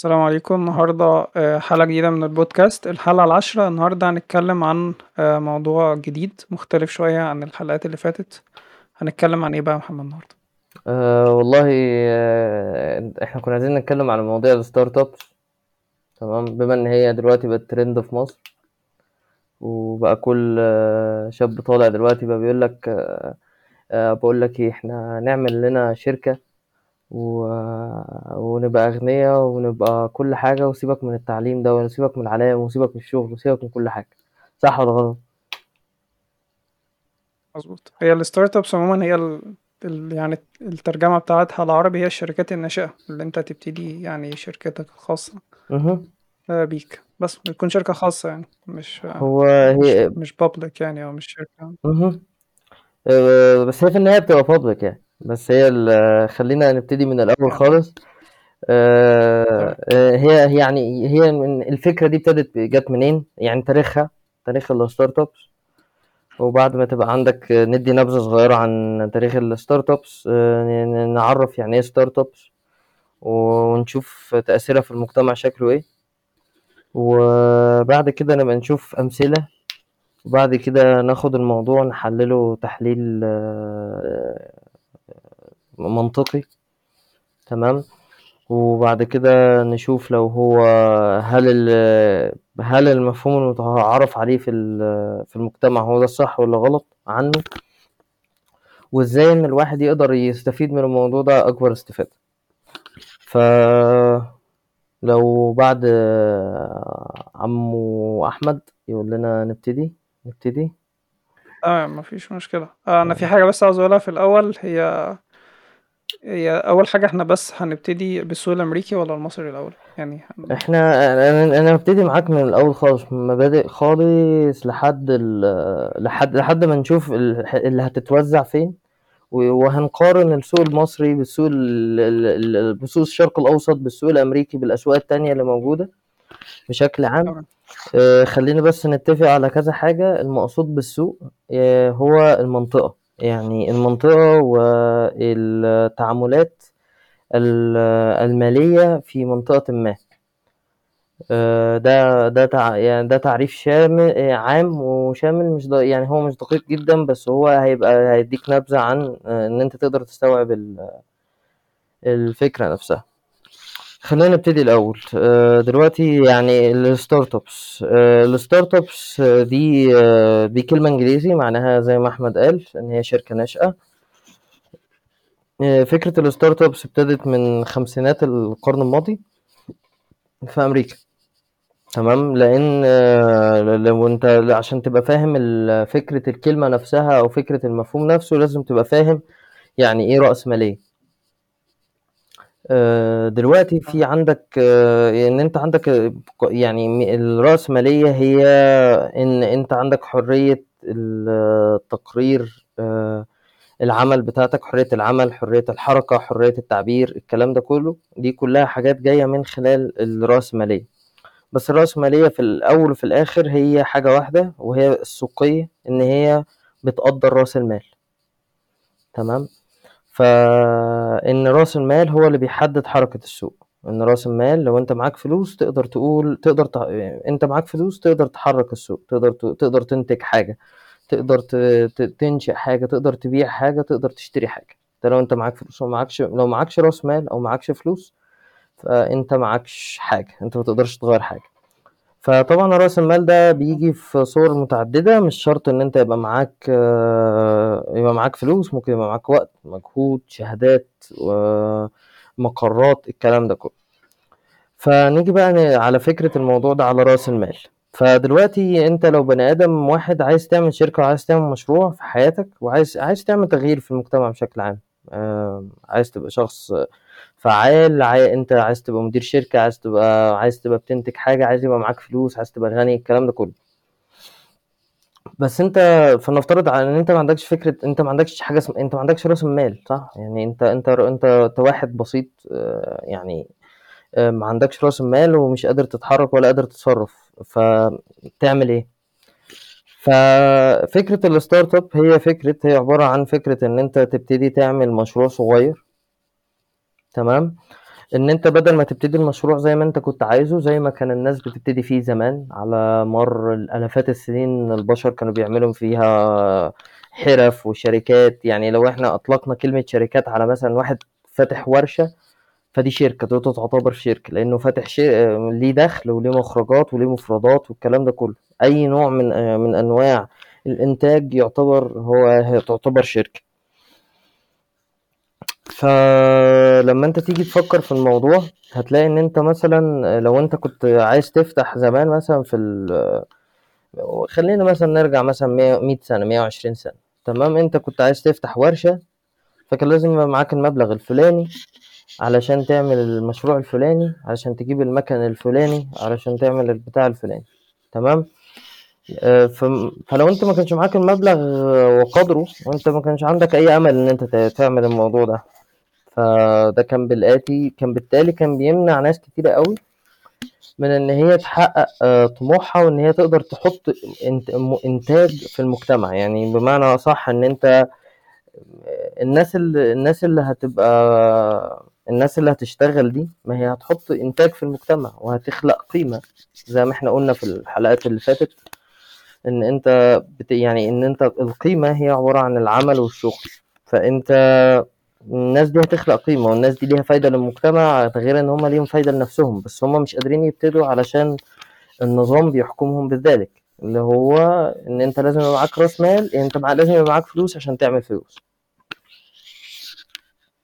السلام عليكم. النهاردة آه، حلقة جديدة من البودكاست. الحلقة العاشرة. النهاردة هنتكلم عن آه، موضوع جديد مختلف شوية عن الحلقات اللي فاتت. هنتكلم عن إيه بقى يا محمد النهاردة؟ أه والله أه إحنا كنا عايزين نتكلم عن مواضيع ال startups تمام؟ بما إن هي دلوقتي بقت ترند في مصر. وبقى كل آه، شاب طالع دلوقتي بقى بيقول لك آه، بقول لك إيه إحنا نعمل لنا شركة و... ونبقى أغنياء ونبقى كل حاجة وسيبك من التعليم ده وسيبك من العلام وسيبك من الشغل وسيبك من كل حاجة صح ولا غلط؟ مظبوط هي ال startups عموما هي ال... ال... يعني الترجمة بتاعتها العربي هي الشركات الناشئة اللي أنت تبتدي يعني شركتك الخاصة. آه، بيك بس بتكون شركة خاصة يعني مش هو مش هي مش public يعني أو مش شركة. أه بس هي في النهاية بتبقى public يعني بس هي خلينا نبتدي من يعني خالص. آه، آه، هي يعني هي من الفكرة دي ابتدت جت منين؟ يعني تاريخها تاريخ ال startups. وبعد ما تبقى عندك ندي نبذة صغيرة عن تاريخ ال startups. آه، نعرف يعني إيه startups ونشوف تأثيرها في المجتمع شكله إيه. وبعد كده نبقى نشوف أمثلة. وبعد كده ناخد الموضوع نحلله تحليل آه، منطقي. تمام. وبعد كده نشوف لو هو هل ال- هل المفهوم المتعارف عليه في في المجتمع هو ده الصح ولا غلط عنه؟ وازاي إن الواحد يقدر يستفيد من الموضوع ده أكبر استفادة. ف لو بعد عمو أحمد يقول لنا نبتدي؟ نبتدي. تمام مفيش مشكلة. آه، أنا في حاجة بس عاوز أقولها في الأول. هي هي أول حاجة إحنا بس هنبتدي بالسوق الأمريكي ولا المصري الأول؟ يعني هن... إحنا أنا أنا هبتدي معاك من الأول خالص من مبادئ خالص لحد ال... لحد لحد ما نشوف ال- اللي هتتوزع فين وهنقارن السوق المصري بالسوق ال- ال- ال- بسوق الشرق الأوسط بالسوق الأمريكي بالأسواق التانية اللي موجودة بشكل عام. آه، خلينا بس نتفق على كذا حاجة. المقصود بالسوق آه، هو المنطقة. يعني المنطقة والتعاملات ال- المالية في منطقة ما آه، ده ده تع... يعني ده تعريف شامل عام وشامل مش. يعني هو مش دقيق جدا بس هو هيبقى هيديك نبذة عن آه، إن أنت تقدر تستوعب ال- الفكرة نفسها خلينا نبتدي الأول. آه، دلوقتي يعني ال startups ال startups دي آه، دي كلمة إنجليزي معناها زي ما أحمد قال إن هي شركة ناشئة. آه، فكرة ال startups ابتدت من خمسينات القرن الماضي في أمريكا. تمام؟ آه، لو أنت عشان تبقى فاهم فكرة الكلمة نفسها أو فكرة المفهوم نفسه لازم تبقى فاهم يعني إيه رأسمالية. دلوقتي في عندك آه، إن أنت عندك آه، يعني الرأسمالية هي إن أنت عندك حرية التقرير آه، العمل بتاعتك حرية العمل حرية الحركة حرية التعبير الكلام ده كله. دي كلها حاجات جاية من خلال الرأسمالية بس الرأسمالية في الأول وفي الآخر هي حاجة واحدة وهي السوقية إن هي بتقدر رأس المال. تمام؟ فإن رأس المال هو اللي بيحدد حركة السوق. إن رأس المال لو أنت معاك فلوس تقدر تقول تقدر ت... أنت معاك فلوس تقدر تحرك السوق تقدر ت... تقدر تنتج حاجة تقدر ت... تنشئ حاجة تقدر تبيع حاجة تقدر تشتري حاجة. ده لو أنت معاك فلوس ومعكش لو معكش رأس مال أو معكش فلوس فأنت معكش حاجة أنت ما تقدرش تغير حاجة. فطبعا رأس المال ده بيجي في صور متعددة مش شرط إن أنت يبقى معاك آه، يبقى معاك فلوس ممكن يبقى معاك وقت مجهود شهادات ومقرات الكلام ده كله. فنيجي بقى على فكرة الموضوع ده على رأس المال. فدلوقتي أنت لو بني آدم واحد عايز تعمل شركة وعايز تعمل مشروع في حياتك وعايز عايز تعمل تغيير في المجتمع بشكل عام آه، عايز تبقى شخص فعال. انت عايز تبقى مدير شركة عايز تبقى عايز تبقى بتنتج حاجة عايز يبقى معاك فلوس عايز تبقى غني الكلام ده كله بس انت فلنفترض ان انت ما عندكش فكرة انت ما عندكش حاجة اسم... انت ما عندكش رأس مال صح يعني انت انت انت انت واحد بسيط آه، يعني آه، ما عندكش رأس مال ومش قادر تتحرك ولا قادر تتصرف فتعمل إيه ففكرة ال startup هي فكرة هي عبارة عن فكرة ان انت تبتدي تعمل مشروع صغير تمام؟ إن أنت بدل ما تبتدي المشروع زي ما أنت كنت عايزه، زي ما كان الناس بتبتدي فيه زمان على مَر الآلافات السنين البشر كانوا بيعملوا فيها حِرَف وشركات، يعني لو إحنا أطلقنا كلمة شركات على مثلًا واحد فاتح ورشة، فدي شركة، دي تعتبر شركة، لإنه فاتح ش ليه دخل وليه مخرجات وليه مفردات والكلام ده كلّه، أي نوع من آآ من أنواع الإنتاج يعتبر هو تعتبر شركة. فلمّا أنت تيجي تفكّر في الموضوع، هتلاقي إن أنت مثلًا لو أنت كنت عايز تفتح زمان مثلًا في ال خلّينا مثلًا نرجع مثلًا مِيّة 100 سنة، 120 سنة، تمام، أنت كنت عايز تفتح ورشة، فكان لازم يبقى معاك المبلغ الفلاني علشان تعمل المشروع الفلاني، علشان تجيب المَكَن الفلاني، علشان تعمل البتاع الفلاني، تمام، فم فلو أنت ما كانش معاك المبلغ وقدره، وأنت ما كانش عندك أي أمل إن أنت ت تعمل الموضوع ده، فده كان بالآتي كان بالتالي كان بيمنع ناس كتيرة أوي من إن هي تحقق طموحها وإن هي تقدر تحط إنتاج في المجتمع، يعني بمعنى أصح إن أنت الناس ال الناس اللي هتبقى الناس اللي هتشتغل دي، ما هي هتحط إنتاج في المجتمع وهتخلق قيمة، زي ما إحنا قُلنا في الحلقات اللي فاتت، إن أنت بت يعني إن أنت القيمة هي عبارة عن العمل والشغل، فأنت الناس دي هتخلق قيمة والناس دي ليها فايدة للمجتمع، غير إن هُم ليهم فايدة لنفسهم، بس هُم مش قادرين يبتدوا علشان النظام بيحكمهم بذلك، اللي هو إن أنت لازم يبقى معاك رأس مال، أنت مع لازم يبقى معاك فلوس عشان تعمل فلوس.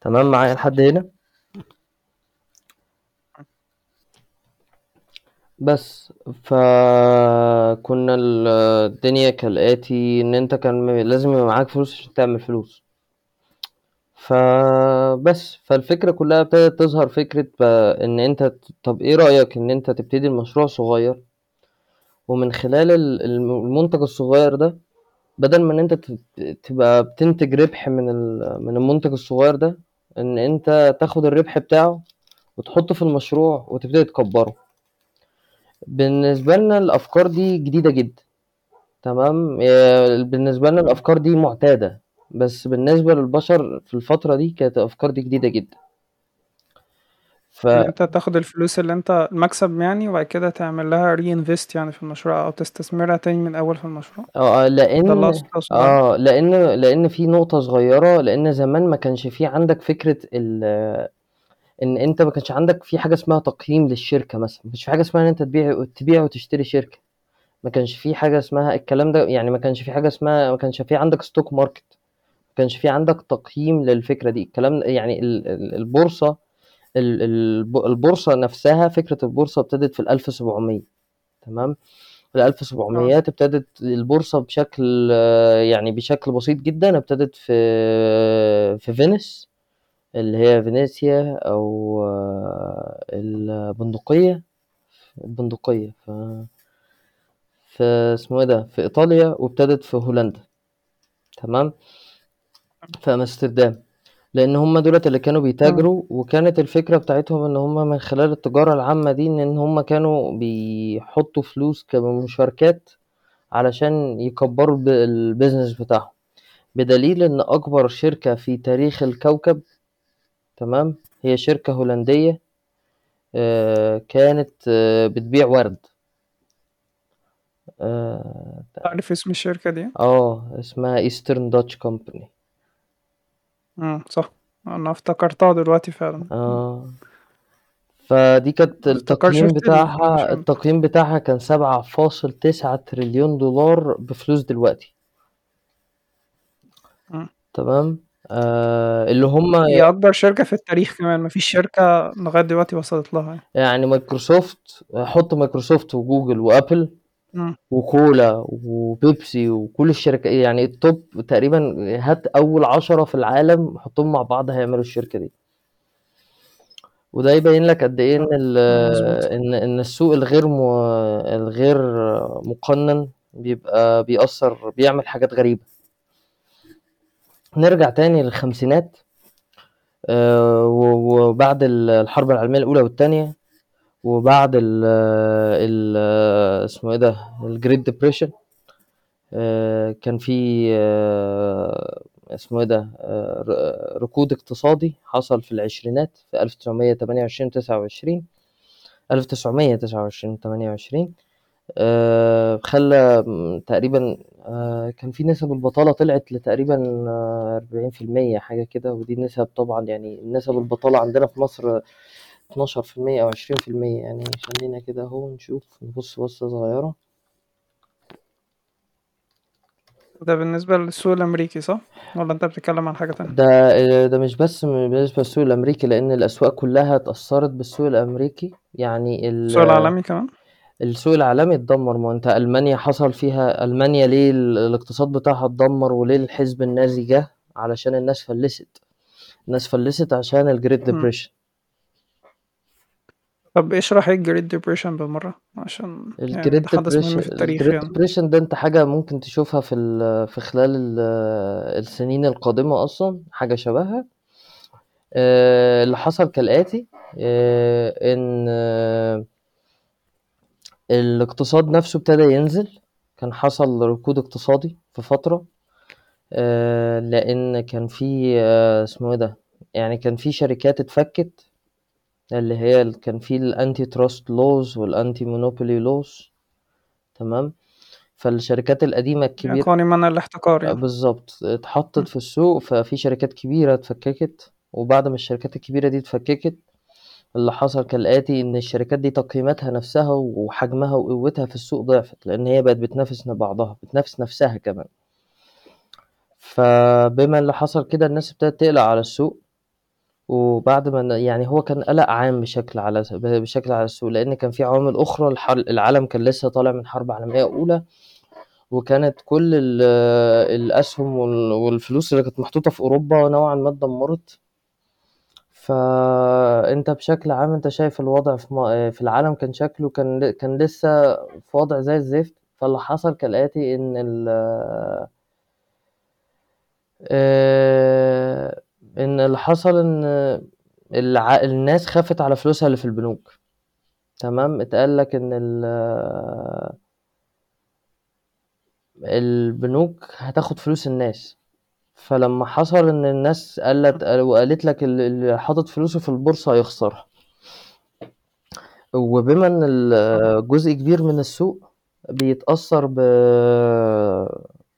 تمام معايا لحد هنا؟ بس، فكنا ال الدنيا كالآتي، إن أنت كان لازم يبقى معاك فلوس عشان تعمل فلوس. فبس، فالفكرة كلّها ابتدت تظهر فكرة إن أنت طَب إيه رأيك إن أنت تبتدي المشروع صغير؟ ومن خلال ال الم المنتج الصغير ده، بدل ما إن أنت تبقى بتنتج ربح من من المنتج الصغير ده، إن أنت تاخد الربح بتاعه وتحطه في المشروع وتبتدي تكبّره. بالنسبة لنا الأفكار دي جديدة جدًا، تمام، آآ بالنسبة لنا الأفكار دي مُعتادة، بس بالنسبة للبشر في الفترة دي كانت الأفكار دي جديدة جدًا. ف إن أنت تاخد الفلوس اللي أنت المكسب يعني وبعد كده تعمل لها reinvest يعني في المشروع أو تستثمرها تاني من الأول في المشروع؟ آه، آه، ده اللي لإن أقصد أقصده يعني. آه، لإن لإن في نقطة صغيرة، لإن زمان ما كانش في عندك فكرة ال إن أنت ما كانش عندك في حاجة اسمها تقييم للشركة مثلًا، ما كانش في حاجة اسمها إن أنت تبيع تبيع وتشتري شركة، ما كانش في حاجة اسمها الكلام ده يعني ما كانش في حاجة اسمها ما كانش في عندك stock market، كانش في عندك تقييم للفكرة دي، الكلام يعني ال ال البورصة ال الب البورصة نفسها فكرة البورصة ابتدت في ال1700 تمام، في آه. ال1700 ابتدت البورصة بشكل يعني بشكل بسيط جدًا، ابتدت في في فينيس اللي هي فينيسيا أو البندقية، البندقية ف في اسمه إيه ده، في إيطاليا وابتدت في هولندا، تمام، في أمستردام، لإن هُم دُولة اللي كانوا. بيتاجروا وكانت الفكرة بتاعتهم إن هُم من خلال التجارة العامة دي إن هُم كانوا بيحطّوا فلوس كمشاركات علشان يكبّروا الب الbusiness بتاعهم، بدليل إن أكبر شركة في تاريخ الكوكب تمام، هي شركة هولندية آآ كانت بتبيع وَرْد. آآ ت عارف اسم الشركة دي؟ آه، اسمها Eastern Dutch Company. صح، أنا افتكرتها دلوقتي فعلًا،. آه. فدي كانت التقييم بتاعها عشان التقييم بتاعها كان 7.9 تريليون دولار بفلوس دلوقتي. تمام، آآ اللي هُم هي أكبر شركة في التاريخ كمان، ما فيش شركة لغاية دلوقتي وصلت لها يعني. يعني مايكروسوفت حُط مايكروسوفت وجوجل وأبل وكولا وبيبسي وكل الشركا يعني ال top تقريبًا هات أول 10 في العالم حُطّهم مع بعض هيعملوا الشركة دي. وده يبين لك قد إن ال آه،. إن إن السوق الغير م الغير مُقنّن بيبقى بيأثّر بيعمل حاجات غريبة. نرجع تاني للخمسينات و وبعد ال الحرب العالمية الأولى والتانية وبعد ال اسمه إيه ده الgreat depression آآ كان في اسمه إيه ده آه، ركود اقتصادي حصل في العشرينات في 1928 29 1929 28 آه، خلى تقريبا آه، كان في نسب البطالة طلعت لتقريبا آه، 40% حاجة كده ودي نسب طبعا يعني نسب البطالة عندنا في مصر 12% أو 20% يعني خلينا كده أهو نشوف نبص بصة صغيرة ده بالنسبة للسوق الأمريكي صح؟ ولا أنت بتتكلم عن حاجة تانية؟ ده ده مش بس بالنسبة للسوق الأمريكي لأن الأسواق كلها اتأثرت بالسوق الأمريكي يعني ال- السوق العالمي كمان؟ السوق العالمي اتدمر ما أنت ألمانيا حصل فيها ألمانيا ليه ال- الاقتصاد بتاعها اتدمر وليه الحزب النازي جه علشان الناس فلست الناس فلست عشان الجريت مم. ديبريشن طب اشرح إيه ال great depression بالمرة عشان يعني ال great ده حدث مهم depression في التاريخ الجريت يعني. ديبريشن ده انت حاجة ممكن تشوفها في ال- في خلال ال- السنين القادمة أصلا حاجة شبهها. آه، اللي حصل كالآتي آه، إن آه، الاقتصاد نفسه ابتدى ينزل. كان حصل ركود اقتصادي في فترة آه، لأن كان في آه، اسمه إيه ده؟ يعني كان في شركات اتفكت اللي هي ال- كان في ال anti-trust laws وال anti-monopoly laws تمام؟ فالشركات القديمة يعني الكبيرة قوانين منع الاحتكار آه، يعني بالظبط مم. اتحطت في السوق ففي شركات كبيرة اتفككت. وبعد ما الشركات الكبيرة دي اتفككت اللي حصل كالآتي إن الشركات دي تقييماتها نفسها وحجمها وقوتها في السوق ضعفت لأن هي بقت بتنافس بعضها بتنافس نفسها كمان. فبما اللي حصل كده الناس ابتدت تقلق على السوق. وبعد ما يعني هو كان قلق عام بشكل على بشكل على السوق لأن كان في عوامل أخرى العالم كان لسه طالع من حرب عالمية أولى وكانت كل ال- الأسهم وال- والفلوس اللي كانت محطوطة في أوروبا نوعا ما اتدمرت. فأنت بشكل عام أنت شايف الوضع في في العالم كان شكله كان كان لسه في وضع زي الزفت؟ فاللي حصل كالآتي إن ال آه، إن اللي حصل إن الع... الناس خافت على فلوسها اللي في البنوك. تمام؟ اتقال لك إن ال... البنوك هتاخد فلوس الناس. فلما حصل إن الناس قالت وقالت لك اللي حاطط فلوسه في البورصة هيخسرها وبما ال- جزء كبير من السوق بيتأثر ب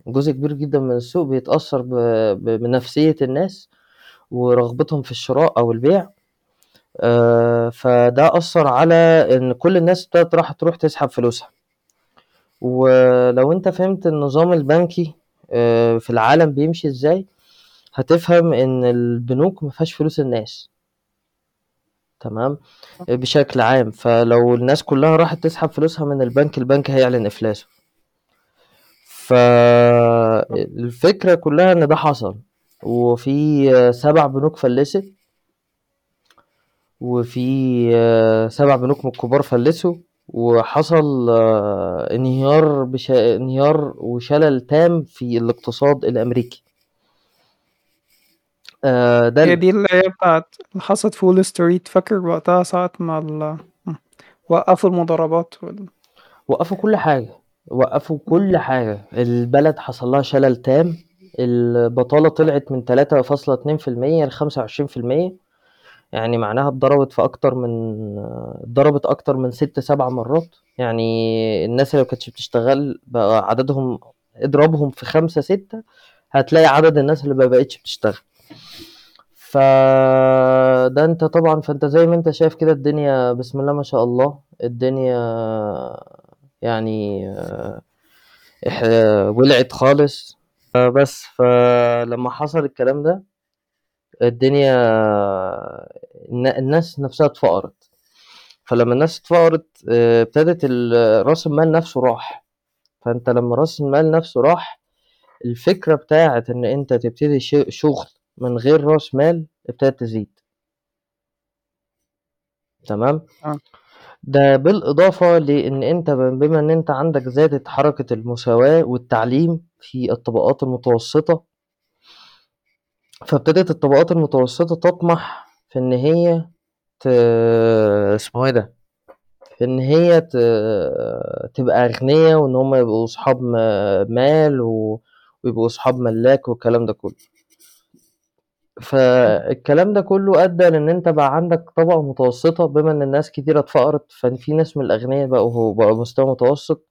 جزء كبير جدا من السوق بيتأثر ب... ب- بنفسية الناس. ورغبتهم في الشراء أو البيع. آه، فده أثر على إن كل الناس ابتدت راح تروح تسحب فلوسها. ولو أنت فهمت النظام البنكي آه، في العالم بيمشي إزاي هتفهم إن البنوك مفيهاش فلوس الناس. تمام؟ بشكل عام. فلو الناس كلها راحت تسحب فلوسها من البنك البنك هيعلن إفلاسه. فالفكرة كلها إن ده حصل. وفي آه، سبع بنوك فلست وفي آه، سبع بنوك من الكبار فلسوا وحصل آه، انهيار بش... انهيار وشلل تام في الاقتصاد الأمريكي. آه، ده هي دي اللي هي بتاعت اللي حصلت في وول ستريت. فاكر وقتها ساعة ما ال... وقفوا المضاربات وال... وقفوا كل حاجة. وقفوا كل حاجة. البلد حصل لها شلل تام. البطالة طلعت من 3.2% ل 25% يعني معناها اتضربت في أكتر من اتضربت أكتر من ست سبع مرات. يعني الناس اللي مكانتش بتشتغل بقى عددهم اضربهم في خمسة ستة هتلاقي عدد الناس اللي مبقتش بتشتغل. فده انت طبعا فانت زي ما انت شايف كده الدنيا بسم الله ما شاء الله. الدنيا يعني ولعت خالص. آه، بس فلما حصل الكلام ده الدنيا الن- الناس نفسها اتفقرت. فلما الناس اتفقرت آه، ابتدت رأس المال نفسه راح. فأنت لما رأس المال نفسه راح الفكرة بتاعت إن أنت تبتدي شغل من غير رأس مال ابتدت تزيد. تمام؟ آه. ده بالإضافة لأن أنت بما إن أنت عندك زادت حركة المساواة والتعليم في الطبقات المتوسطة فابتدت الطبقات المتوسطة تطمح في إن هي ت... اسمه إيه ده؟ في إن هي ت... تبقى أغنياء وإن هم يبقوا أصحاب مال و... ويبقوا أصحاب ملاك والكلام ده كله فالكلام ده كله أدى لإن أنت بقى عندك طبقة متوسطة بما إن الناس كتيرة اتفقرت ففي ناس من الأغنيا بقوا بقوا مستوى متوسط.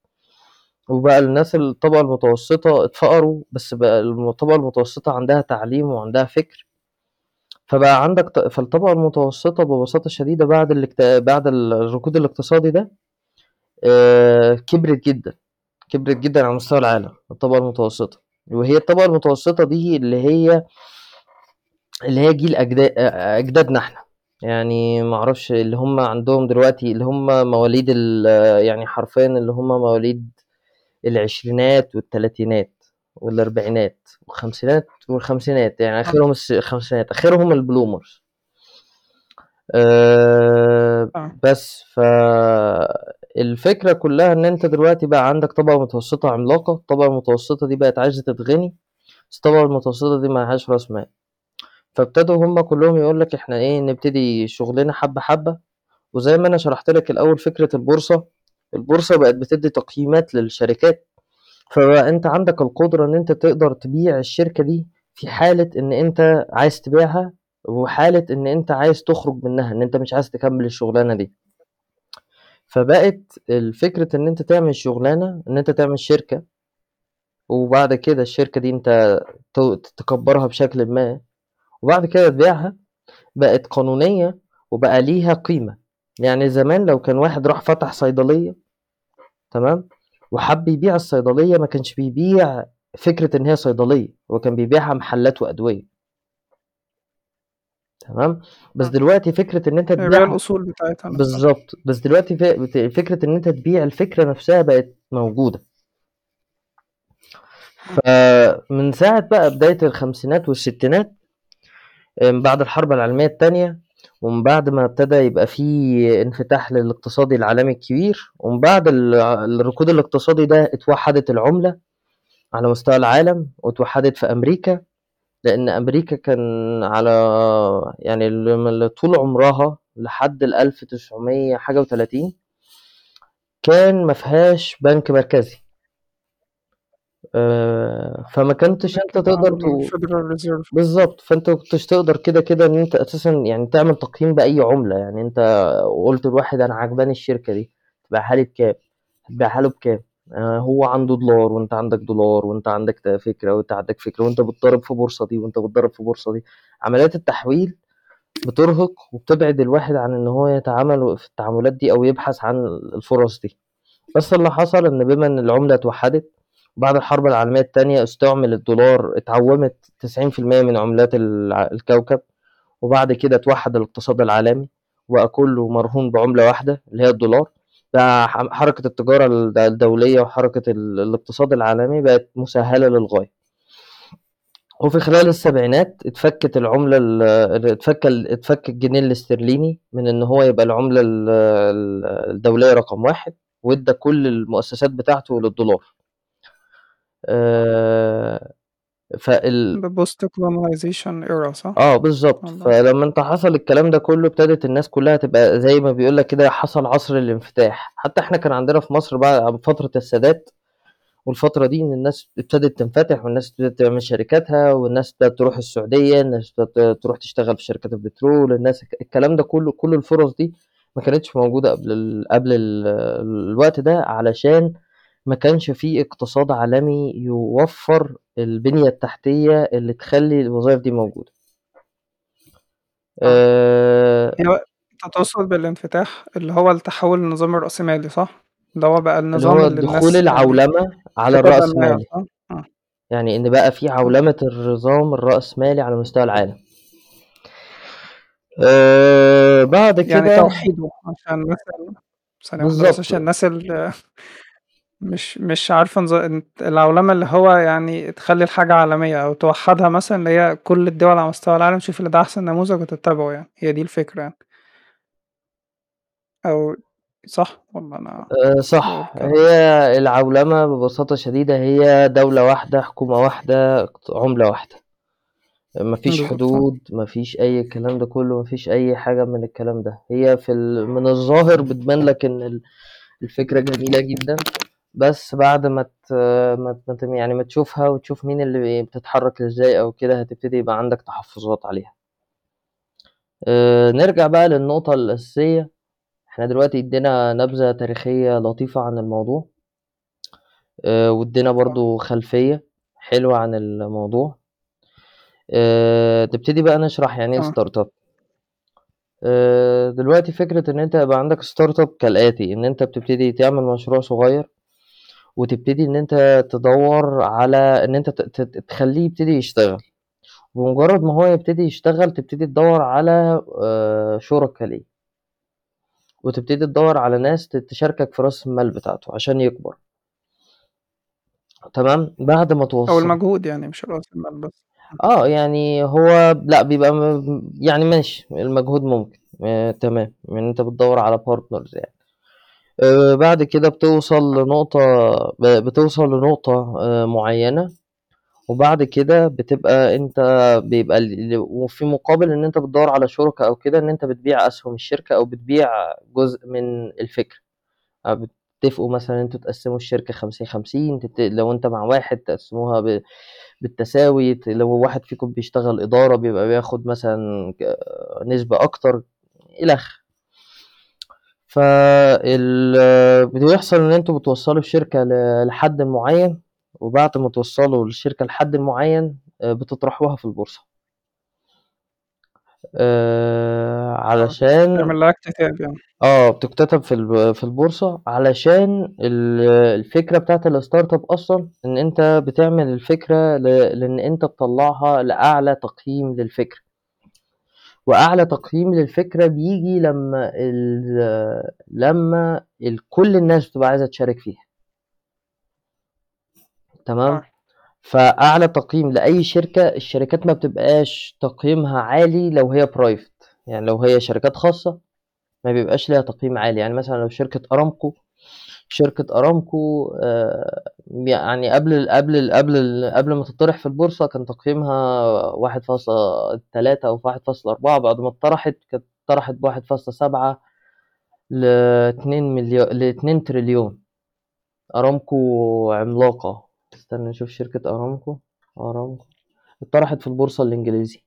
وبقى الناس الطبقة المتوسطة اتفقروا بس بقى الطبقة المتوسطة عندها تعليم وعندها فكر. فبقى عندك فالطبقة المتوسطة ببساطة شديدة بعد الاكت... بعد الركود الاقتصادي ده آه، كبرت جدا كبرت جدا على مستوى العالم الطبقة المتوسطة. وهي الطبقة المتوسطة دي اللي هي اللي هي جيل أجداد أجدادنا إحنا. يعني معرفش اللي هم عندهم دلوقتي اللي هم مواليد ال... يعني حرفيا اللي هم مواليد العشرينات والتلاتينات والأربعينات والخمسينات والخمسينات يعني آخرهم الس- الخمسينات آخرهم البلومرز أه آه. بس فالفكرة كلها إن أنت دلوقتي بقى عندك طبقة متوسطة عملاقة. الطبقة المتوسطة دي بقت عايزة تتغني بس الطبقة المتوسطة دي معهاش رأس مال. فابتدوا هما كلهم يقول لك إحنا إيه نبتدي شغلنا حبة حبة. وزي ما أنا شرحت لك الأول فكرة البورصة البورصة بقت بتدي تقييمات للشركات. فبقى أنت عندك القدرة إن أنت تقدر تبيع الشركة دي في حالة إن أنت عايز تبيعها وحالة إن أنت عايز تخرج منها إن أنت مش عايز تكمل الشغلانة دي. فبقت الفكرة إن أنت تعمل شغلانة إن أنت تعمل شركة وبعد كده الشركة دي أنت تكبرها بشكل ما. وبعد كده تبيعها بقت قانونية وبقى ليها قيمة. يعني زمان لو كان واحد راح فتح صيدلية تمام؟ وحب يبيع الصيدلية ما كانش بيبيع فكرة إن هي صيدلية هو كان بيبيعها محلات وأدوية. تمام؟ بس آه. دلوقتي فكرة إن أنت بقى تبيع الأصول بتاعتها بالظبط. بس دلوقتي ف- فكرة إن أنت تبيع الفكرة نفسها بقت موجودة. فمن ساعة بقى بداية الخمسينات والستينات من بعد الحرب العالمية التانية ومن بعد ما ابتدى يبقى في انفتاح للاقتصادي العالمي الكبير ومن بعد ال- الركود الاقتصادي ده اتوحدت العملة على مستوى العالم واتوحدت في أمريكا لأن أمريكا كان على يعني طول عمرها لحد ال 1900 حاجة وتلاتين كان مفيهاش بنك مركزي. آه، فما كنتش انت تقدر reserve. بالظبط فانت كنتش تقدر كده كده ان انت أساسا يعني تعمل تقييم بأي عملة. يعني انت قلت لواحد أنا عجباني الشركة دي تبيعها لي بكام؟ هتبيعها له بكام؟ آه هو عنده دولار وانت عندك دولار وانت عندك ت- فكرة وانت عندك فكرة وانت بتضرب في بورصة دي وانت بتضرب في بورصة دي. عمليات التحويل بترهق وبتبعد الواحد عن ان هو يتعامل في التعاملات دي أو يبحث عن الفرص دي. بس اللي حصل إن بما إن العملة اتوحدت بعد الحرب العالمية التانية استعمل الدولار اتعومت 90% من عملات الكوكب وبعد كده اتوحد الاقتصاد العالمي وبقى كله مرهون بعملة واحدة اللي هي الدولار. بقى حركة التجارة الد- الدولية وحركة ال- الاقتصاد العالمي بقت مسهلة للغاية. وفي خلال السبعينات اتفكت العملة ال- اتفك اتفك الجنيه الاسترليني من إن هو يبقى العملة ال- ال- الدولية رقم واحد وادى كل المؤسسات بتاعته للدولار. آه، فال post colonization era صح؟ آه بالظبط. فلما انت حصل الكلام ده كله ابتدت الناس كلها تبقى زي ما بيقول لك كده حصل عصر الانفتاح. حتى إحنا كان عندنا في مصر بعد فترة السادات والفترة دي إن الناس ابتدت تنفتح والناس ابتدت تعمل شركاتها والناس ابتدت تروح السعودية الناس ابتدت تروح تشتغل في شركات البترول الناس الكلام ده كله كل الفرص دي ما كانتش موجودة قبل ال... قبل ال... الوقت ده علشان ما كانش في اقتصاد عالمي يوفر البنية التحتية اللي تخلي الوظائف دي موجودة آه. آه، هي انت تقصد بالانفتاح اللي هو التحول للنظام الرأسمالي صح؟ اللي هو بقى اللي النظام هو اللي دخول الناس يعني العولمة على الرأسمالي؟ آه. يعني إن بقى في عولمة النظام الرأسمالي على مستوى العالم آه، بعد يعني كده توحيده عشان بس بالظبط عشان الناس اللي مش مش عارفة نظ... العولمة اللي هو يعني تخلي الحاجة عالمية أو توحدها مثلا اللي هي كل الدول على مستوى العالم تشوف اللي ده أحسن نموذج وتتبعه يعني. هي دي الفكرة يعني. أو صح ولا أنا آه، صح. هي العولمة ببساطة شديدة هي دولة واحدة حكومة واحدة عملة واحدة. مفيش حدود مفيش أي الكلام ده كله مفيش أي حاجة من الكلام ده. هي في ال... من الظاهر بتبان لك إن ال- الفكرة جميلة جدا. بس بعد ما ت ما ما ت يعني ما تشوفها وتشوف مين اللي بتتحرك إزاي أو كده، هتبتدي يبقى عندك تحفظات عليها. آآ نرجع بقى للنقطة الأساسية، إحنا دلوقتي ادينا نبذة تاريخية لطيفة عن الموضوع. آآ وادينا برضه خلفية حلوة عن الموضوع. آآ نبتدي بقى نشرح يعني إيه startup. آآ دلوقتي فكرة إن أنت يبقى عندك startup كالآتي، إن أنت بتبتدي تعمل مشروع صغير، وتبتدي إن أنت تدوّر على إن أنت ت ت تخلّيه يبتدي يشتغل، بمجرد ما هو يبتدي يشتغل تبتدي تدوّر على آآ شُركا ليه. وتبتدي تدوّر على ناس ت تشاركك في رأس المال بتاعته عشان يكبر. تمام، بعد ما أو توصّل المجهود يعني مش رأس المال بس. إمم. آه، يعني هو لأ بيبقى م يعني ماشي، المجهود ممكن آآ تمام، إن أنت بتدوّر على partners يعني. آآ بعد كده بتوصل لنقطة بتوصل لنقطة آآ معيّنة، وبعد كده بتبقى أنت بيبقى وفي مقابل إن أنت بتدوّر على شُركا أو كده، إن أنت بتبيع أسهم الشركة أو بتبيع جزء من الفكرة. أ بتتفقوا مثلًا إن تقسّموا الشركة 50، 50 تت لو أنت مع واحد تقسّموها بالتساوي، لو واحد فيكم بيشتغل إدارة بيبقى بياخد مثلًا نسبة أكتر آخره. فال بيحصل إن أنتم بتوصّلوا الشركة ل لحد معيّن، وبعد ما توصّلوا الشركة لحد معيّن آآ بتطرحوها في البورصة. آآ آه، علشان لها اكتتاب يعني. آه، بتُكتتب في الب في البورصة علشان ال الفكرة بتاعة الstartup أصلًا إن أنت بتعمل الفكرة ل لإن أنت تطلّعها لأعلى تقييم للفكرة. وأعلى تقييم للفكرة بييجي لمّا ال لمّا ال كل الناس بتبقى عايزة تشارك فيها. تمام، آه. فأعلى تقييم لأي شركة، الشركات ما بتبقاش تقييمها عالي لو هي private يعني لو هي شركات خاصة ما بيبقاش ليها تقييم عالي، يعني مثلًا لو شركة أرامكو شركة أرامكو آآ يعني قبل قبل قبل قبل ما تطرح في البورصة كان تقييمها 1.3 أو 1.4 بعد ما اتطرحت كانت اتطرحت ب1.7 ل2 مليا ل2 تريليون. أرامكو عملاقة، استنى نشوف شركة أرامكو، أرامكو اتطرحت في البورصة الإنجليزي.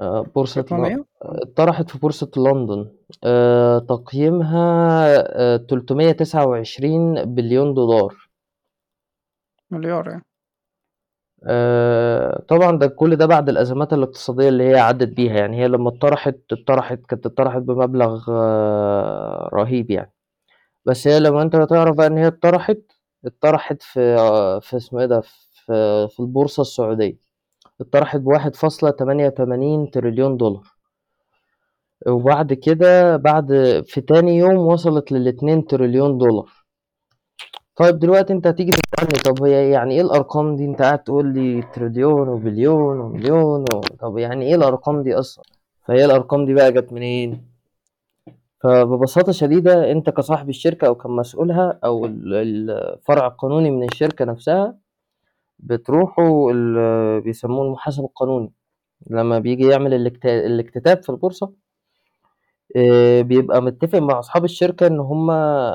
آآ بورصة ل؟ آه. اتطرحت في بورصة لندن، آآ تقييمها آآ 329 بليون دولار. مليار يعني. آآ طبعًا ده كل ده بعد الأزمات الاقتصادية اللي هي عدّت بيها، يعني هي لمّا اتطرحت اتطرحت كانت اتطرحت بمبلغ رهيب يعني. بس هي لمّا أنت تعرف بقى إن هي اتطرحت، اتطرحت في في اسمه إيه ده، في في البورصة السعودية، اتطرحت ب1.88 تريليون دولار. وبعد كده بعد في تاني يوم وصلت لل2 تريليون دولار. طيب دلوقتي أنت هتيجي تسألني طب هي يعني إيه الأرقام دي؟ أنت قاعد تقول لي تريليون وبليون ومليون و طب يعني إيه الأرقام دي أصلًا؟ فهي الأرقام دي بقى جات منين؟ فببساطة شديدة أنت كصاحب الشركة أو كمسؤولها أو ال الفرع القانوني من الشركة نفسها، بتروحوا ال بيسموه المحاسب القانوني، لمّا بييجي يعمل الاكت الاكتتاب في البورصة آآ بيبقى متّفق مع أصحاب الشركة إن هُم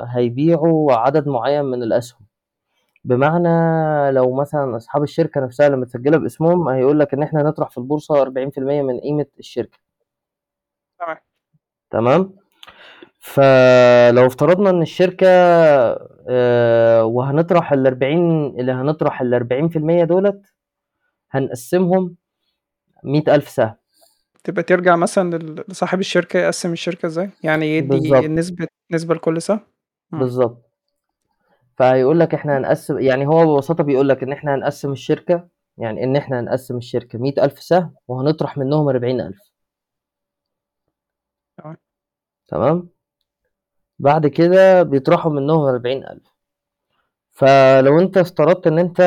هيبيعوا عدد معيّن من الأسهم. بمعنى لو مثلًا أصحاب الشركة نفسها اللي متسجلة باسمهم هيقول لك إن إحنا هنطرح في البورصة 40% من قيمة الشركة. تمام. تمام، فلو افترضنا إن الشركة آآ وهنطرح ال40 اللي هنطرح ال40% دُولة هنقسّمهم 100.000 سهم. تبقى ترجع مثلًا لصاحب الشركة يقسّم الشركة إزاي؟ يعني يدّي. نسبة نسبة لكل سهم؟ إمم. بالضبط. فهيقول لك إحنا هنقسّم يعني هو ببساطة بيقول لك إن إحنا هنقسّم الشركة يعني إن إحنا هنقسّم الشركة 100.000 سهم وهنطرح منهم 40.000. تمام. بعد كده بيطرحوا منهم 40.000. فلو أنت افترضت إن أنت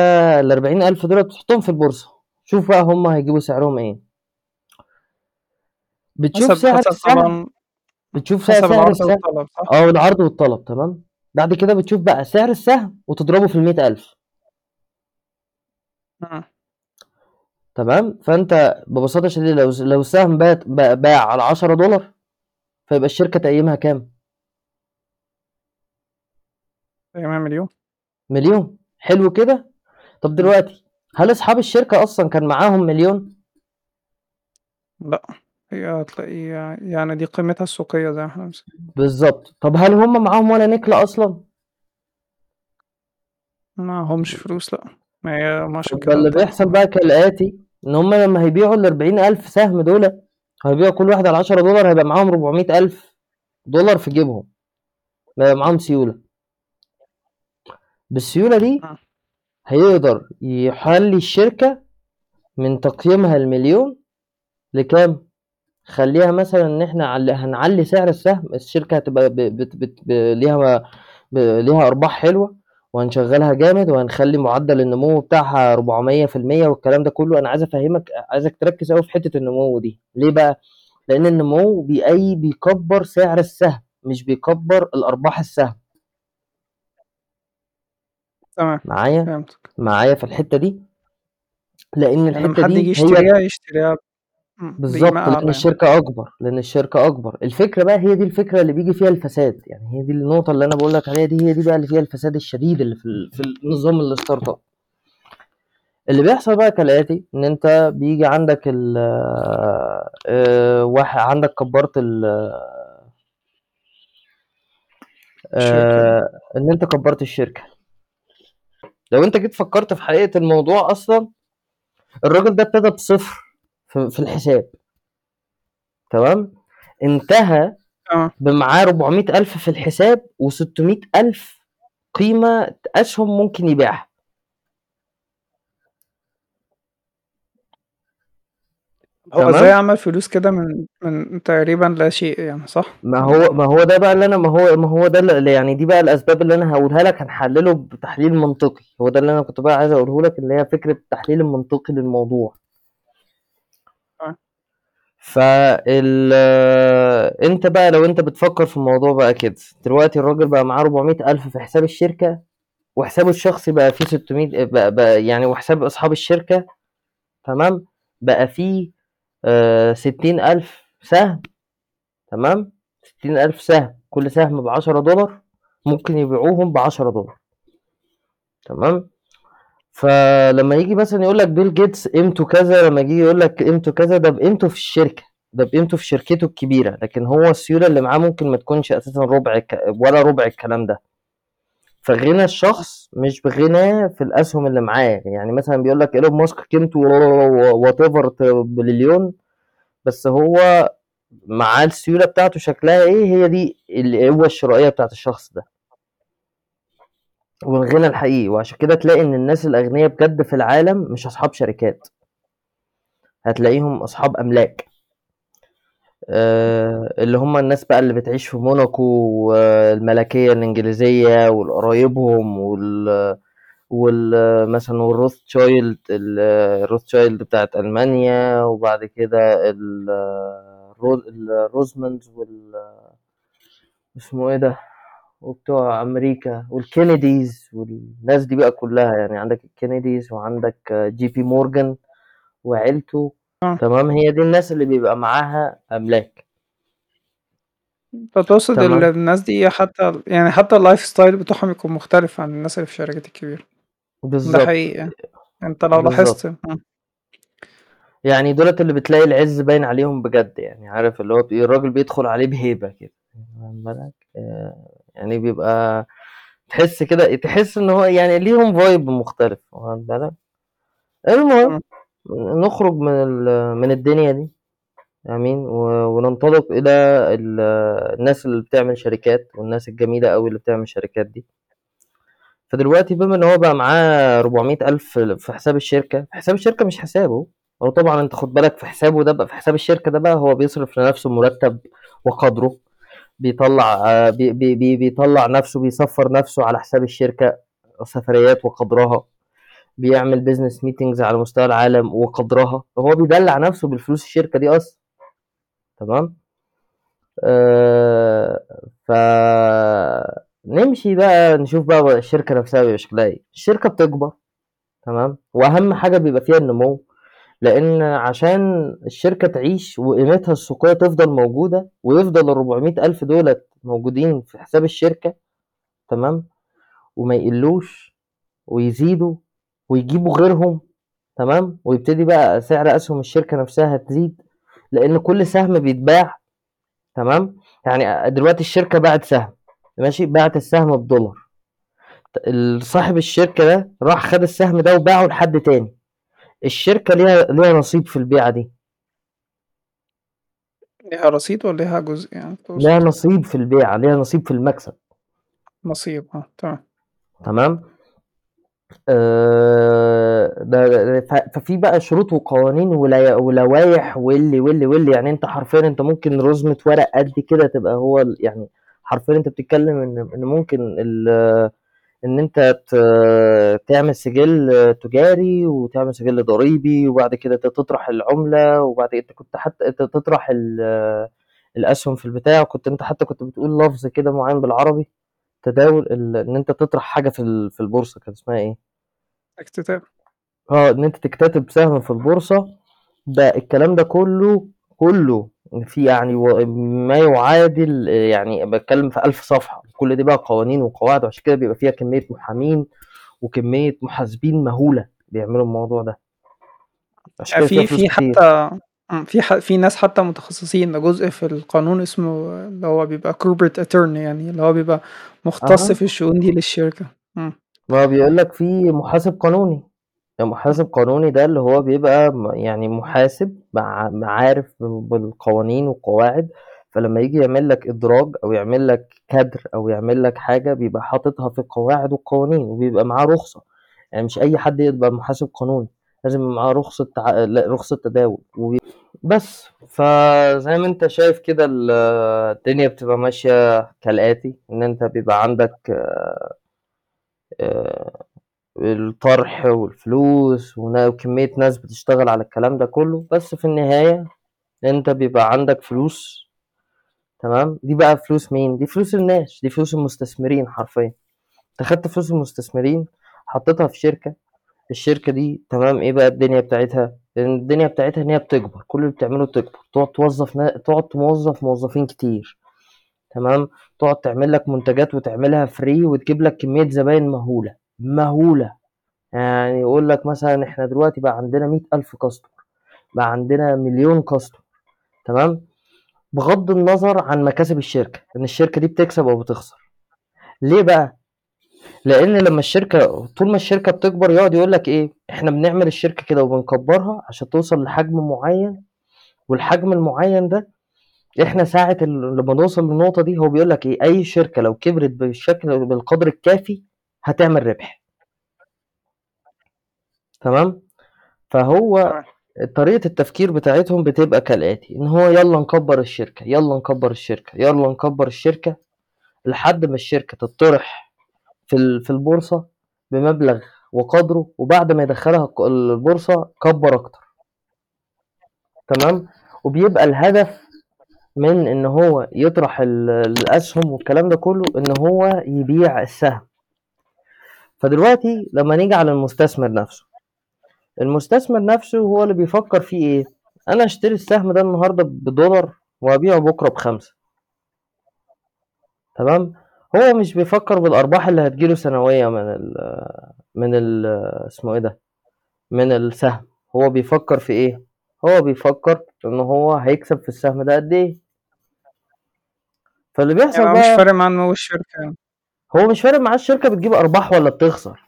ال40.000 دُولة تحطهم في البورصة، شوف بقى هُم هيجيبوا سعرهم إيه. بتشوف حسب سعر حسب السهم طبعًا بتشوف سع حسب سعر العرض السهم والطلب صح؟ آه، العرض والطلب تمام، بعد كده بتشوف بقى سعر السهم وتضربه في ال100.000. إمم. تمام، فأنت ببساطة شديدة لو س لو السهم بات ب باع على $10 فيبقى الشركة تقييمها كام؟ قيمها مليون مليون. حلو كده؟ طب. دلوقتي هل أصحاب الشركة أصلا كان معاهم مليون؟ لا هي هتلاقي يعني دي قيمتها السوقية زي ما إحنا بنسمع بالظبط. طب هل هم معاهم ولا نكله أصلا؟ ما همش فلوس لا. ما هي ما عشان طب كده. اللي بيحصل بقى كالآتي إن هم لما هيبيعوا ال 40000 سهم دول هيبيعوا كل واحد على 10 دولار هيبقى معاهم 400000 دولار في جيبهم. هيبقى معاهم سيولة. بالسيولة دي مم. هيقدر يحلي الشركة من تقييمها المليون لكام؟ خليها مثلا إن إحنا عل... هنعلي سعر السهم الشركة هتبقى ب... بت... بت... ب... ليها ب... ليها أرباح حلوة وهنشغلها جامد وهنخلي معدل النمو بتاعها 400% والكلام ده كله. أنا عايز أفهمك عايزك تركز قوي في حتة النمو دي. ليه بقى؟ لأن النمو بأي بيكبر سعر السهم مش بيكبر الأرباح السهم. تمام معايا؟ فهمتك. معايا في الحتة دي؟ لأن يعني الحتة لما حد يجي دي هي يشتريها يشتريها بالظبط لأن يعني. الشركة أكبر لأن الشركة أكبر. الفكرة بقى هي دي الفكرة اللي بيجي فيها الفساد يعني هي دي النقطة اللي أنا بقول لك عليها دي هي دي بقى اللي فيها الفساد الشديد اللي في ال- في النظام ال startup. اللي بيحصل بقى كالآتي إن أنت بيجي عندك ال آه، واحد عندك كبرت ال الشركة دي. آه، إن أنت كبرت الشركة. لو انت جيت فكرت في حقيقة الموضوع أصلا الراجل ده ابتدى بصفر في الحساب. تمام؟ انتهى آه. بمعاه 400 ألف في الحساب و600 ألف قيمة أسهم ممكن يبيعها. هو إزاي عمل فلوس كده من من تقريبا لا شيء يعني صح؟ ما هو ما هو ده بقى اللي أنا ما هو ما هو ده اللي يعني دي بقى الأسباب اللي أنا هقولها لك هنحلله بتحليل منطقي. هو ده اللي أنا كنت بقى عايز أقوله لك اللي هي فكرة التحليل المنطقي للموضوع. آه. فال أنت بقى لو أنت بتفكر في الموضوع بقى كده دلوقتي الراجل بقى معاه 400 ألف في حساب الشركة وحسابه الشخصي بقى فيه 600 بقى, بقى يعني وحساب أصحاب الشركة تمام؟ بقى فيه آه 60 ألف سهم تمام ستين ألف سهم كل سهم بعشرة دولار ممكن يبيعوهم بعشرة دولار تمام فلما يجي مثلا يقول لك بيل جيتس قيمته كذا لما يجي يقول لك قيمته كذا ده بقيمته في الشركة ده بقيمته في شركته الكبيرة لكن هو السيولة اللي معاه ممكن ما تكونش أساسا ربع. ولا ربع الكلام ده فغنى الشخص مش بغنى في الأسهم اللي معاه. يعني مثلا بيقول لك إيلون ماسك قيمته whatever billion بس هو معاه السيولة بتاعته شكلها إيه؟ هي دي القوة الشرائية بتاعت الشخص ده. والغنى الحقيقي. وعشان كده تلاقي إن الناس الأغنياء بجد في العالم مش أصحاب شركات. هتلاقيهم أصحاب أملاك. اللي هم الناس بقى اللي بتعيش في موناكو والملكية الإنجليزية والقرايبهم وال وال مثلا والروتشيلد الروتشيلد بتاعت ألمانيا وبعد كده الرو- الروزموندز وال اسمه إيه ده؟ وبتوع أمريكا والكينيديز والناس دي بقى كلها يعني. عندك الكينيديز وعندك جي بي مورجان وعيلته آه. تمام؟ هي دي الناس اللي بيبقى معاها أملاك. فتقصد ال- تمام. الناس دي حتى يعني حتى ال lifestyle بتاعهم يكون مختلف عن الناس اللي في الشركات الكبيرة ده بالظبط. حقيقي. يعني انت لو لاحظت. مم. يعني دولت اللي بتلاقي العز باين عليهم بجد يعني عارف اللي هو الراجل بيدخل عليه بهيبة كده. واخد بالك آه، يعني بيبقى تحس كده تحس إن هو يعني ليهم vibe مختلف واخد بالك؟ المهم نخرج من ال- من الدنيا دي. آمين. و- وننطلق إلى ال- الناس اللي بتعمل شركات والناس الجميلة قوي اللي بتعمل شركات دي. فدلوقتي بما إن هو بقى معاه 400 ألف في حساب الشركة حساب الشركة مش حسابه. هو طبعا أنت خد بالك في حسابه ده بقى في حساب الشركة ده بقى هو بيصرف لنفسه مرتب وقدره. بيطلع بي بي بي بيطلع نفسه بيسفر نفسه على حساب الشركة سفريات وقدرها. بيعمل business meetings على مستوى العالم وقدرها. هو بيدلع نفسه بالفلوس الشركة دي أصلا. تمام؟ آه ف نمشي بقى نشوف بقى الشركة نفسها بيبقى شكلها إيه. الشركة بتكبر. تمام؟ وأهم حاجة بيبقى فيها النمو. لأن عشان الشركة تعيش وقيمتها السوقية تفضل موجودة ويفضل ال 400 ألف دول موجودين في حساب الشركة تمام؟ وما يقلّوش ويزيدوا ويجيبوا غيرهم تمام، ويبتدي بقى سعر أسهم الشركة نفسها تزيد، لإن كل سهم بيتباع تمام، يعني دلوقتي الشركة باعت سهم ماشي، باعت السهم بدولار صاحب الشركة ده راح خد السهم ده وباعه لحد تاني، الشركة ليها ليها نصيب في البيعة دي. ليها رصيد والّا ليها جزء يعني ليها؟ نصيب في البيعة، ليها نصيب في المكسب. نصيب آه، تمام. تمام، ففي بقى شروط وقوانين ولا ولوايح واللي، واللي، واللي، يعني أنت حرفيًا أنت ممكن رُزمة ورق قد كده تبقى هو يعني حرفيًا أنت بتتكلم إن إن ممكن ال إن أنت ت تعمل سجل تجاري وتعمل سجل ضريبي وبعد كده تطرح العملة وبعد كده أنت كنت حتى أنت تطرح ال الأسهم في البتاع. وكنت أنت حتى كنت بتقول لفظ كده معيّن بالعربي. تداول ال إن أنت تطرح حاجة في ال في البورصة كان اسمها إيه؟ اكتتاب. آه، إن أنت تكتتب سهم في البورصة، ده الكلام ده كلّه، كلّه في يعني و ما يعادل يعني باتكلم في 1000 صفحة، كل دي بقى قوانين وقواعد وعشان كده بيبقى فيها كمية محامين وكمية محاسبين مهولة بيعملوا الموضوع ده. عشان فيها في في. حتى إمم، في ح في ناس حتى متخصصين، ده جزء في القانون اسمه اللي هو بيبقى corporate attorney يعني اللي هو بيبقى مختص أها. في الشؤون دي للشركة. ما بيقول لك في محاسب قانوني،. المحاسب قانوني ده اللي هو بيبقى م يعني محاسب مع عارف بالقوانين والقواعد، فلمّا ييجي يعمل لك إدراج أو يعمل لك كَدْر أو يعمل لك حاجة بيبقى حاططها في القواعد والقوانين وبيبقى معاه رخصة، يعني مش أي حد يبقى محاسب قانوني، لازم يبقى معاه رخصة ع لأ رخصة تداول وبي بس، فزي ما أنت شايف كده ال الدنيا بتبقى ماشية كالآتي، إن أنت بيبقى عندك آآ الطرح والفلوس وكمية ناس بتشتغل على الكلام ده كلّه، بس في النهاية أنت بيبقى عندك فلوس تمام، دي بقى فلوس مين؟ دي فلوس الناس، دي فلوس المستثمرين حرفيًا، أنت خدت فلوس المستثمرين حطيتها في شركة، الشركة دي تمام، إيه بقى الدنيا بتاعتها؟ الدنيا بتاعتها إن هي بتكبر، كل اللي بتعمله تكبر، تقعد توظّف نا تقعد توظّف موظفين كتير تمام، تقعد تعمل لك منتجات وتعملها free وتجيب لك كمية زباين مهولة، مهولة، يعني يقول لك مثلًا إحنا دلوقتي بقى عندنا 100.000 customer بقى عندنا مليون customer تمام، بغض النظر عن مكاسب الشركة، إن الشركة دي بتكسب أو بتخسر، ليه بقى؟ لإن لمّا الشركة طول ما الشركة بتكبر يقعد يقول لك إيه، إحنا بنعمل الشركة كده وبنكبرها عشان توصل لحجم معيّن، والحجم المعيّن ده إحنا ساعة ال لمّا نوصل للنقطة دي هو بيقول لك إيه، أي شركة لو كبرت بالشكل بالقدر الكافي هتعمل ربح. تمام، فهو تمام. طريقة التفكير بتاعتهم بتبقى كالآتي، إن هو يالّا نكبّر الشركة، يالّا نكبّر الشركة، يالّا نكبّر الشركة، لحد ما الشركة تتطرح في في البورصة بمبلغ وقدره، وبعد ما يدخّلها ق البورصة كبّر أكتر. تمام، وبيبقى الهدف من إن هو يطرح ال الأسهم والكلام ده كلّه إن هو يبيع السهم. فدلوقتي لمّا نيجي على المستثمر نفسه، المستثمر نفسه هو اللي بيفكّر فيه إيه، أنا هاشتري السهم ده النهارده بدولار وهابيعه بكرة ب5. تمام، هو مش بيفكّر بالأرباح اللي هتيجي له سنوية من ال من ال اسمه إيه ده، من السهم، هو بيفكّر في إيه، هو بيفكّر إن هو هيكسب في السهم ده قد إيه. فاللي يعني بيحصل هو مش بقى فارق معاه نمو الشركة يعني. هو مش فارق معاه الشركة بتجيب أرباح والّا بتخسر.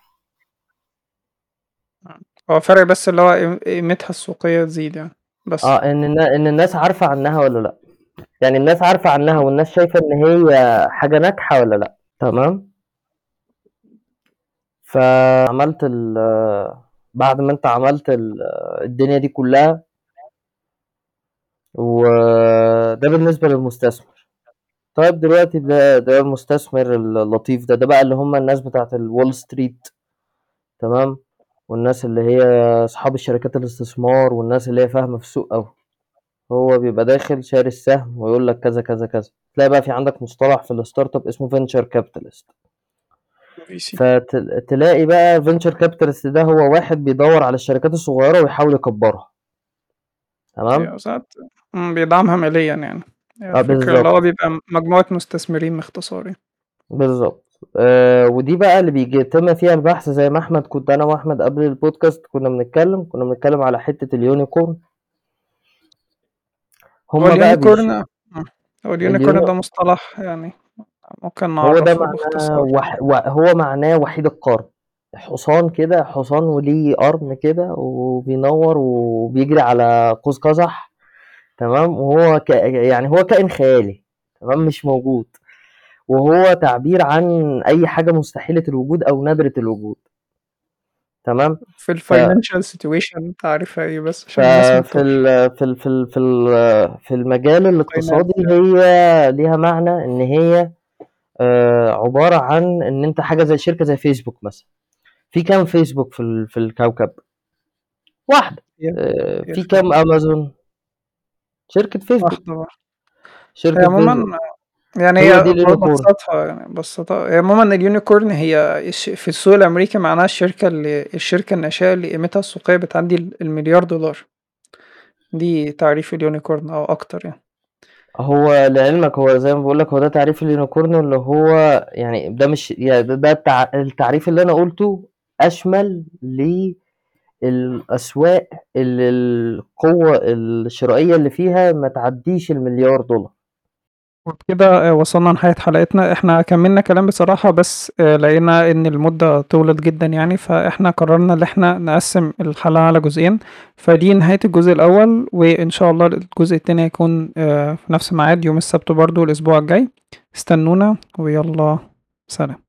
هو فارق بس اللي هو قيم قيمتها السوقية تزيد يعني، بس. آه، إن إن الناس عارفة عنها والّا لأ، يعني الناس عارفة عنها والناس شايفة إن هي حاجة ناجحة والّا لأ، تمام. فعملت ال بعد ما أنت عملت ال الدنيا دي كلّها وده بالنسبة للمستثمر. طيب دلوقتي ده ده المستثمر اللطيف ده، ده بقى اللي هم الناس بتاعة الwall street تمام، والناس اللي هي أصحاب الشركات الاستثمار والناس اللي هي فاهمة في السوق أوي. هو بيبقى داخل شاري السهم ويقول لك كذا، كذا، كذا، تلاقي بقى في عندك مصطلح في الstartup اسمه venture capitalist. VC. فتل تلاقي بقى venture capitalist ده هو واحد بيدوّر على الشركات الصغيرة ويحاول يكبّرها. تمام؟ ساعات بيدعمها ماليًا يعني، آه الفكرة اللي هو. بيبقى مجموعة مستثمرين باختصار يعني. بالضبط. آآ ودي بقى اللي بيتم فيها البحث زي ما إحمد كنت أنا وأحمد قبل الpodcast كنا بنتكلم، كنا بنتكلم على حتة الunicorn. هو هُم بقى إمم، هو الunicorn اليوني ده مصطلح يعني ممكن هو ده نعرّفه معناه باختصار. وح و هو معناه وحيد القرن، حصان كده حصان وليه قرن كده وبينوّر وبيجري على قوس قزح تمام، وهو ك يعني هو كائن خيالي تمام، مش موجود، وهو تعبير عن أي حاجة مستحيلة الوجود أو نادرة الوجود. تمام، في ف الfinancial situation تعريفها إيه بس عشان الناس ما ففي تتوهش؟ ال في ال في ال في ال في المجال الاقتصادي. هي ليها معنى إن هي آآ عبارة عن إن أنت حاجة زي شركة زي فيسبوك مثلًا، في كام فيسبوك في في الكوكب؟ آآ هي في. كام أمازون؟ شركة فيسبوك. هي شركة فيسبوك. عمومًا يعني هي هي دي. ببساطة يعني ببساطة هي عمومًا الunicorn هي في السوق الأمريكي معناها الشركة اللي الشركة الناشئة اللي قيمتها السوقية بتعدّي ال المليار دولار. دي تعريف الunicorn أو أكتر يعني. هو لعلمك هو زي ما باقول لك هو ده تعريف الunicorn اللي هو يعني ده مش يعني ده ده التع التعريف اللي أنا قُلته أشمل للأسواق اللي القوة الشرائية اللي فيها ما تعدّيش المليار دولار. وبكده وصلنا لنهاية حلقتنا، إحنا كمّلنا كلام بصراحة بس آآ لقينا إن المدة طوِلت جدًا يعني، فإحنا قررنا إن إحنا نقسّم الحلقة على جزئين، فدي نهاية الجزء الأول، وإن شاء الله الجزء التاني هيكون آآ في نفس الميعاد يوم السبت برضه الأسبوع الجاي، استنونا ويالّا سلام.